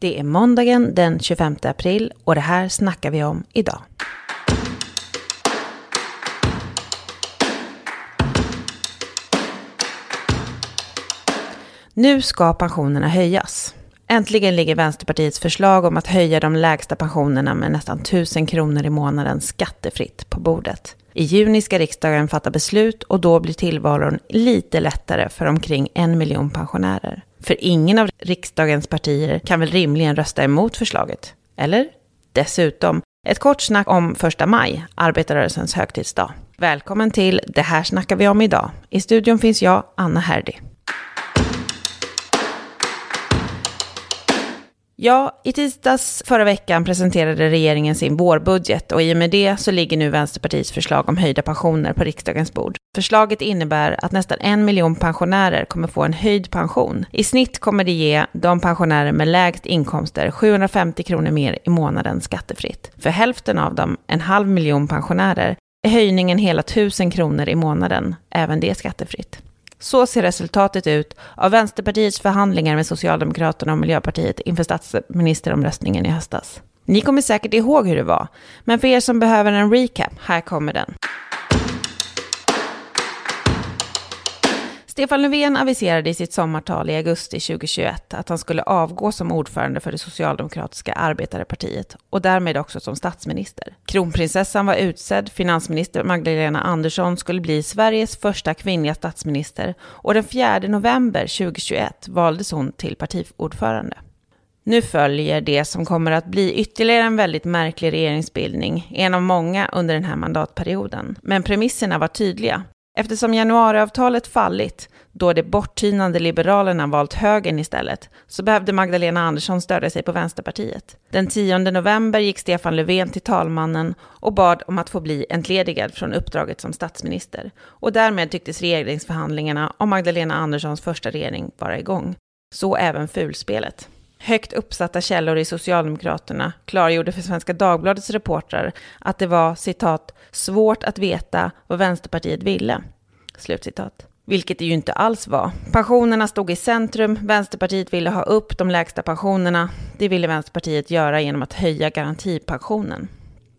Det är måndagen den 25 april och det här snackar vi om idag. Nu ska pensionerna höjas. Äntligen ligger Vänsterpartiets förslag om att höja de lägsta pensionerna med nästan 1000 kronor i månaden skattefritt på bordet. I juni ska riksdagen fatta beslut och då blir tillvaron lite lättare för omkring en miljon pensionärer. För ingen av riksdagens partier kan väl rimligen rösta emot förslaget? Eller? Dessutom, ett kort snack om första maj, arbetarrörelsens högtidsdag. Välkommen till Det här snackar vi om idag. I studion finns jag, Anna Herdy. Ja, i tisdags förra veckan presenterade regeringen sin vårbudget och i och med det så ligger nu Vänsterpartiets förslag om höjda pensioner på riksdagens bord. Förslaget innebär att nästan en miljon pensionärer kommer få en höjd pension. I snitt kommer det ge de pensionärer med lägst inkomster 750 kronor mer i månaden skattefritt. För hälften av dem, en halv miljon pensionärer, är höjningen hela 1000 kronor i månaden, även det skattefritt. Så ser resultatet ut av Vänsterpartiets förhandlingar med Socialdemokraterna och Miljöpartiet inför statsministeromröstningen i höstas. Ni kommer säkert ihåg hur det var, men för er som behöver en recap, här kommer den. Stefan Löfven aviserade i sitt sommartal i augusti 2021 att han skulle avgå som ordförande för det socialdemokratiska arbetarepartiet och därmed också som statsminister. Kronprinsessan var utsedd, finansminister Magdalena Andersson skulle bli Sveriges första kvinnliga statsminister och den 4 november 2021 valdes hon till partiordförande. Nu följer det som kommer att bli ytterligare en väldigt märklig regeringsbildning, en av många under den här mandatperioden. Men premisserna var tydliga. Eftersom januariavtalet fallit, då de borttynande liberalerna valt högern istället, så behövde Magdalena Andersson stödja sig på Vänsterpartiet. Den 10 november gick Stefan Löfven till talmannen och bad om att få bli entledigad från uppdraget som statsminister. Och därmed tycktes regeringsförhandlingarna om Magdalena Anderssons första regering vara igång. Så även fulspelet. Högt uppsatta källor i Socialdemokraterna klargjorde för Svenska Dagbladets reportrar att det var citat svårt att veta vad Vänsterpartiet ville. Slutcitat. Vilket det ju inte alls var. Pensionerna stod i centrum, Vänsterpartiet ville ha upp de lägsta pensionerna. Det ville Vänsterpartiet göra genom att höja garantipensionen.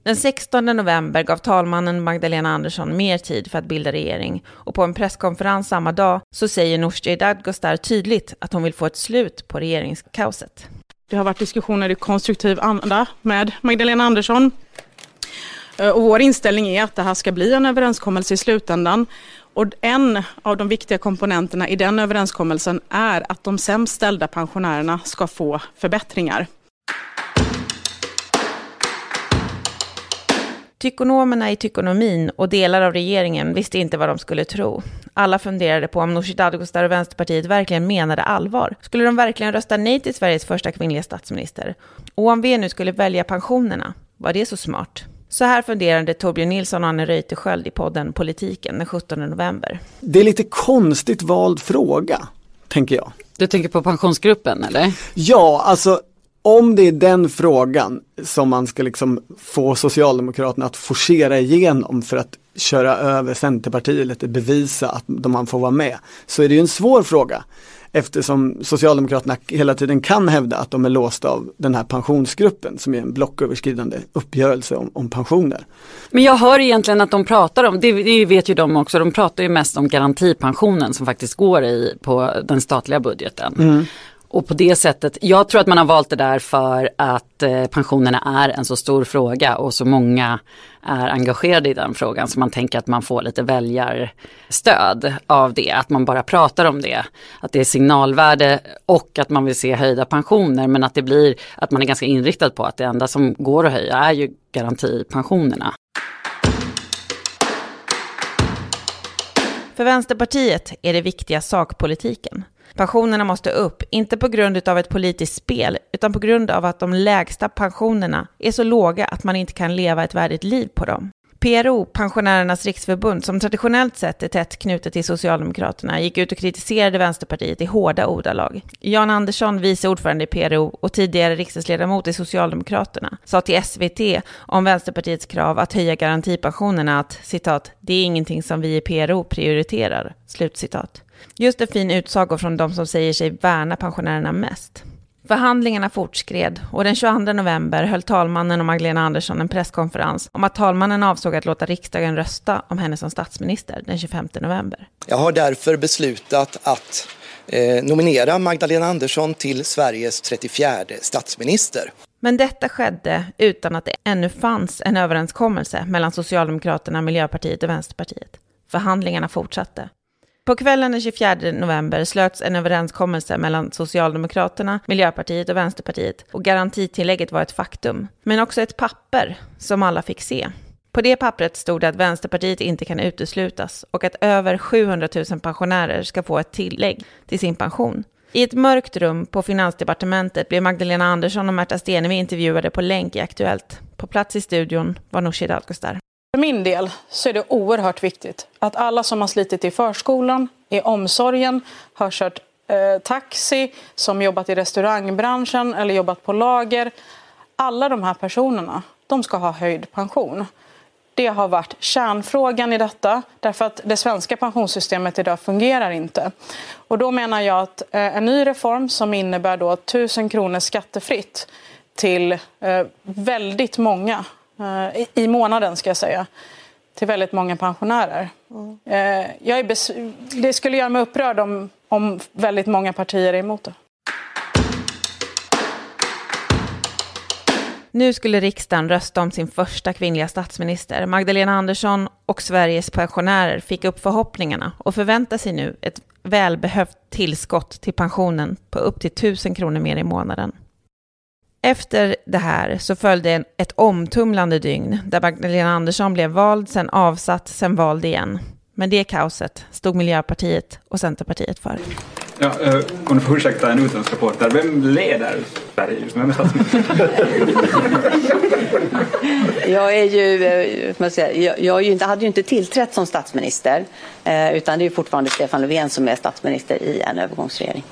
Den 16 november gav talmannen Magdalena Andersson mer tid för att bilda regering och på en presskonferens samma dag så säger Nooshi Dadgostar tydligt att hon vill få ett slut på regeringskaoset. Det har varit diskussioner i konstruktiv anda med Magdalena Andersson. Eh, och vår inställning är att det här ska bli en överenskommelse i slutändan. Och en av de viktiga komponenterna i den överenskommelsen är att de sämst ställda pensionärerna ska få förbättringar. Tykonomerna i tykonomin och delar av regeringen visste inte vad de skulle tro. Alla funderade på om Nooshi Dadgostar och Vänsterpartiet verkligen menade allvar. Skulle de verkligen rösta nej till Sveriges första kvinnliga statsminister? Och om vi nu skulle välja pensionerna, var det så smart? Så här funderade Torbjörn Nilsson och Anne Reuterskiöld i podden Politiken den 17 november. Det är lite konstigt vald fråga, tänker jag. Du tänker på pensionsgruppen eller? Ja, alltså om det är den frågan som man ska liksom få Socialdemokraterna att forcera igenom för att köra över Centerpartiet lite, bevisa att man får vara med, så är det ju en svår fråga. Eftersom Socialdemokraterna hela tiden kan hävda att de är låsta av den här pensionsgruppen som är en blocköverskridande uppgörelse om, om pensioner. Men jag hör egentligen att de pratar om, det, det vet ju de också, de pratar ju mest om garantipensionen som faktiskt går i på den statliga budgeten. Mm. Och på det sättet, jag tror att man har valt det där för att eh, pensionerna är en så stor fråga och så många är engagerade i den frågan så man tänker att man får lite väljarstöd av det, att man bara pratar om det. Att det är signalvärde och att man vill se höjda pensioner men att det blir att man är ganska inriktad på att det enda som går att höja är ju garantipensionerna. För Vänsterpartiet är det viktiga sakpolitiken. Pensionerna måste upp, inte på grund av ett politiskt spel, utan på grund av att de lägsta pensionerna är så låga att man inte kan leva ett värdigt liv på dem. PRO, Pensionärernas riksförbund, som traditionellt sett är tätt knutet till Socialdemokraterna, gick ut och kritiserade Vänsterpartiet i hårda ordalag. Jan Andersson, vice ordförande i PRO och tidigare riksdagsledamot i Socialdemokraterna, sa till SVT om Vänsterpartiets krav att höja garantipensionerna att citat, det är ingenting som vi i PRO prioriterar, slutcitat. Just en fin utsago från de som säger sig värna pensionärerna mest. Förhandlingarna fortskred och den 22 november höll talmannen och Magdalena Andersson en presskonferens om att talmannen avsåg att låta riksdagen rösta om henne som statsminister den 25 november. Jag har därför beslutat att eh, nominera Magdalena Andersson till Sveriges 34 statsminister. Men detta skedde utan att det ännu fanns en överenskommelse mellan Socialdemokraterna, Miljöpartiet och Vänsterpartiet. Förhandlingarna fortsatte. På kvällen den 24 november slöts en överenskommelse mellan Socialdemokraterna, Miljöpartiet och Vänsterpartiet och garantitillägget var ett faktum, men också ett papper som alla fick se. På det pappret stod det att Vänsterpartiet inte kan uteslutas och att över 700 000 pensionärer ska få ett tillägg till sin pension. I ett mörkt rum på Finansdepartementet blev Magdalena Andersson och Märta Stenevi intervjuade på länk i Aktuellt. På plats i studion var Nooshi Dadgostar. För min del så är det oerhört viktigt att alla som har slitit i förskolan, i omsorgen, har kört eh, taxi, som jobbat i restaurangbranschen eller jobbat på lager. Alla de här personerna, de ska ha höjd pension. Det har varit kärnfrågan i detta, därför att det svenska pensionssystemet idag fungerar inte. Och då menar jag att eh, en ny reform som innebär då 1000 kronor skattefritt till eh, väldigt många Eh, i månaden ska jag säga till väldigt många pensionärer. Mm. Jag är det skulle göra mig upprörd om, om väldigt många partier är emot det. Nu skulle riksdagen rösta om sin första kvinnliga statsminister. Magdalena Andersson och Sveriges pensionärer fick upp förhoppningarna och förväntar sig nu ett välbehövt tillskott till pensionen på upp till 1000 kronor mer i månaden. Efter det här så följde ett omtumlande dygn där Magdalena Andersson blev vald, sen avsatt, sen vald igen. Men det kaoset stod Miljöpartiet och Centerpartiet för. Ja, uh, om du får ursäkta en utlandsreporter, vem leder Sverige just nu? Vem är statsminister? jag är ju, eh, säga, jag, jag inte, hade ju inte tillträtt som statsminister, eh, utan det är fortfarande Stefan Löfven som är statsminister i en övergångsregering.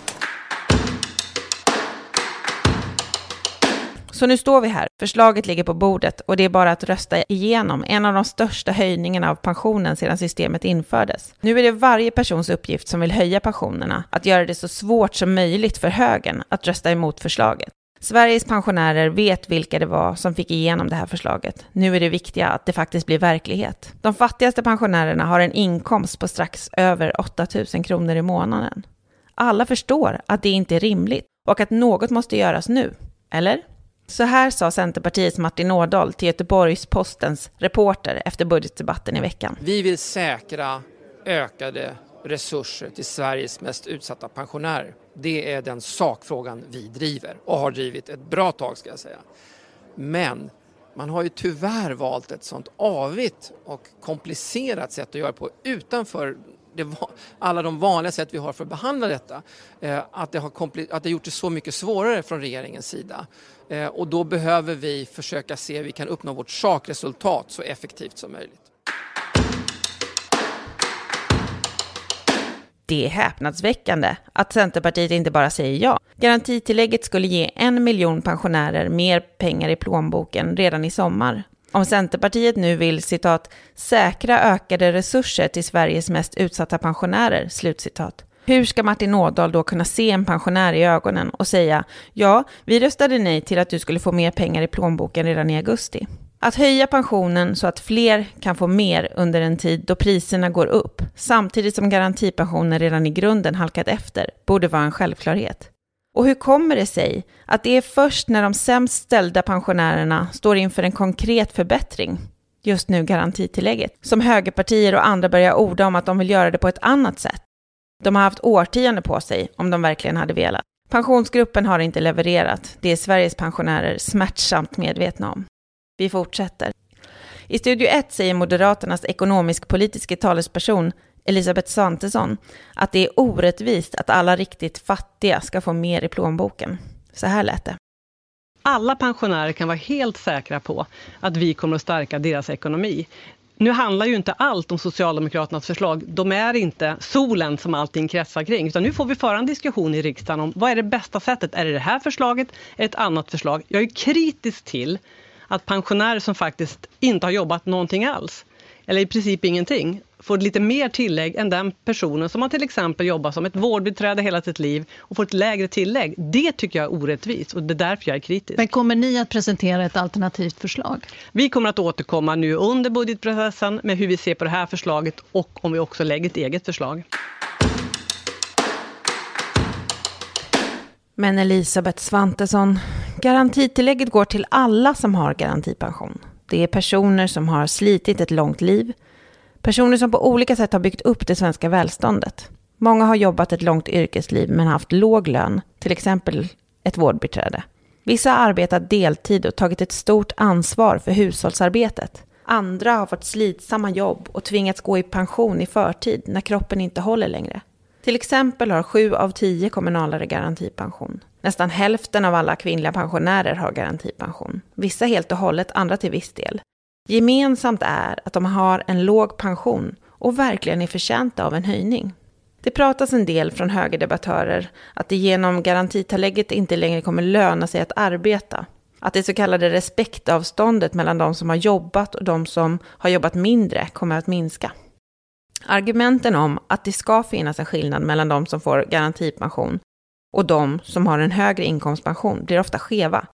Så nu står vi här, förslaget ligger på bordet och det är bara att rösta igenom en av de största höjningarna av pensionen sedan systemet infördes. Nu är det varje persons uppgift som vill höja pensionerna att göra det så svårt som möjligt för högern att rösta emot förslaget. Sveriges pensionärer vet vilka det var som fick igenom det här förslaget. Nu är det viktiga att det faktiskt blir verklighet. De fattigaste pensionärerna har en inkomst på strax över 8 000 kronor i månaden. Alla förstår att det inte är rimligt och att något måste göras nu. Eller? Så här sa Centerpartiets Martin Ådahl till Göteborgs-Postens reporter efter budgetdebatten i veckan. Vi vill säkra ökade resurser till Sveriges mest utsatta pensionärer. Det är den sakfrågan vi driver och har drivit ett bra tag ska jag säga. Men man har ju tyvärr valt ett sånt avigt och komplicerat sätt att göra på utanför det, alla de vanliga sätt vi har för att behandla detta. Eh, att, det har att det gjort det så mycket svårare från regeringens sida. Eh, och då behöver vi försöka se hur vi kan uppnå vårt sakresultat så effektivt som möjligt. Det är häpnadsväckande att Centerpartiet inte bara säger ja. Garantitillägget skulle ge en miljon pensionärer mer pengar i plånboken redan i sommar. Om Centerpartiet nu vill citat säkra ökade resurser till Sveriges mest utsatta pensionärer, slutcitat. Hur ska Martin Ådahl då kunna se en pensionär i ögonen och säga ja, vi röstade nej till att du skulle få mer pengar i plånboken redan i augusti? Att höja pensionen så att fler kan få mer under en tid då priserna går upp, samtidigt som garantipensionen redan i grunden halkat efter, borde vara en självklarhet. Och hur kommer det sig att det är först när de sämst ställda pensionärerna står inför en konkret förbättring, just nu garantitillägget, som högerpartier och andra börjar orda om att de vill göra det på ett annat sätt? De har haft årtionden på sig om de verkligen hade velat. Pensionsgruppen har inte levererat, det är Sveriges pensionärer smärtsamt medvetna om. Vi fortsätter. I Studio 1 säger Moderaternas ekonomisk-politiske talesperson Elisabeth Svantesson att det är orättvist att alla riktigt fattiga ska få mer i plånboken. Så här lät det. Alla pensionärer kan vara helt säkra på att vi kommer att stärka deras ekonomi. Nu handlar ju inte allt om Socialdemokraternas förslag. De är inte solen som allting kretsar kring. Utan nu får vi föra en diskussion i riksdagen om vad är det bästa sättet? Är det det här förslaget? Är det Ett annat förslag? Jag är kritisk till att pensionärer som faktiskt inte har jobbat någonting alls, eller i princip ingenting, får lite mer tillägg än den personen som har till exempel jobbat som ett vårdbiträde hela sitt liv och får ett lägre tillägg. Det tycker jag är orättvist och det är därför jag är kritisk. Men kommer ni att presentera ett alternativt förslag? Vi kommer att återkomma nu under budgetprocessen med hur vi ser på det här förslaget och om vi också lägger ett eget förslag. Men Elisabeth Svantesson, garantitillägget går till alla som har garantipension. Det är personer som har slitit ett långt liv, personer som på olika sätt har byggt upp det svenska välståndet. Många har jobbat ett långt yrkesliv men haft låg lön, till exempel ett vårdbiträde. Vissa har arbetat deltid och tagit ett stort ansvar för hushållsarbetet. Andra har fått slitsamma jobb och tvingats gå i pension i förtid när kroppen inte håller längre. Till exempel har sju av tio kommunalare garantipension. Nästan hälften av alla kvinnliga pensionärer har garantipension. Vissa helt och hållet, andra till viss del. Gemensamt är att de har en låg pension och verkligen är förtjänta av en höjning. Det pratas en del från högerdebattörer att det genom garantitillägget inte längre kommer löna sig att arbeta. Att det så kallade respektavståndet mellan de som har jobbat och de som har jobbat mindre kommer att minska. Argumenten om att det ska finnas en skillnad mellan de som får garantipension och de som har en högre inkomstpension blir ofta skeva.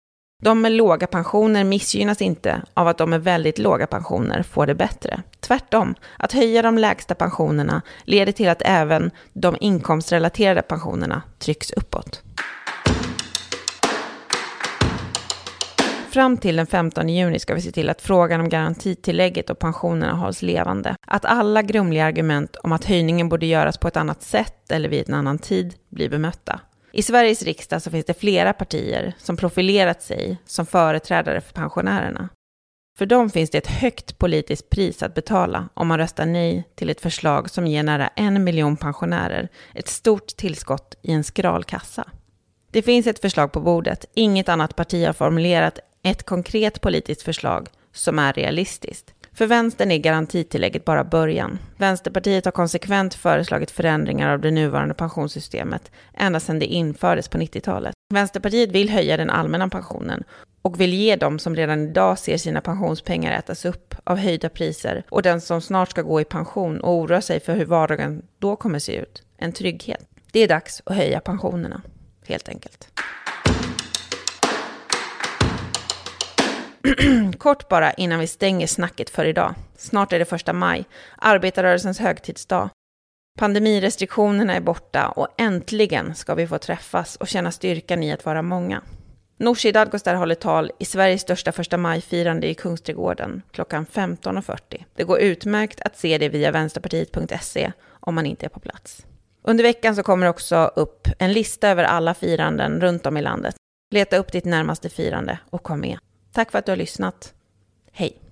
De med låga pensioner missgynnas inte av att de med väldigt låga pensioner får det bättre. Tvärtom, att höja de lägsta pensionerna leder till att även de inkomstrelaterade pensionerna trycks uppåt. Fram till den 15 juni ska vi se till att frågan om garantitillägget och pensionerna hålls levande. Att alla grumliga argument om att höjningen borde göras på ett annat sätt eller vid en annan tid blir bemötta. I Sveriges riksdag så finns det flera partier som profilerat sig som företrädare för pensionärerna. För dem finns det ett högt politiskt pris att betala om man röstar nej till ett förslag som ger nära en miljon pensionärer ett stort tillskott i en skral kassa. Det finns ett förslag på bordet. Inget annat parti har formulerat ett konkret politiskt förslag som är realistiskt. För vänstern är garantitillägget bara början. Vänsterpartiet har konsekvent föreslagit förändringar av det nuvarande pensionssystemet ända sedan det infördes på 90-talet. Vänsterpartiet vill höja den allmänna pensionen och vill ge dem som redan idag ser sina pensionspengar ätas upp av höjda priser och den som snart ska gå i pension och oroa sig för hur vardagen då kommer se ut, en trygghet. Det är dags att höja pensionerna, helt enkelt. Kort bara innan vi stänger snacket för idag. Snart är det första maj, arbetarrörelsens högtidsdag. Pandemirestriktionerna är borta och äntligen ska vi få träffas och känna styrkan i att vara många. Nooshi Dadgostar håller tal i Sveriges största första maj-firande i Kungsträdgården klockan 15.40. Det går utmärkt att se det via vänsterpartiet.se om man inte är på plats. Under veckan så kommer också upp en lista över alla firanden runt om i landet. Leta upp ditt närmaste firande och kom med. Tack för att du har lyssnat. Hej!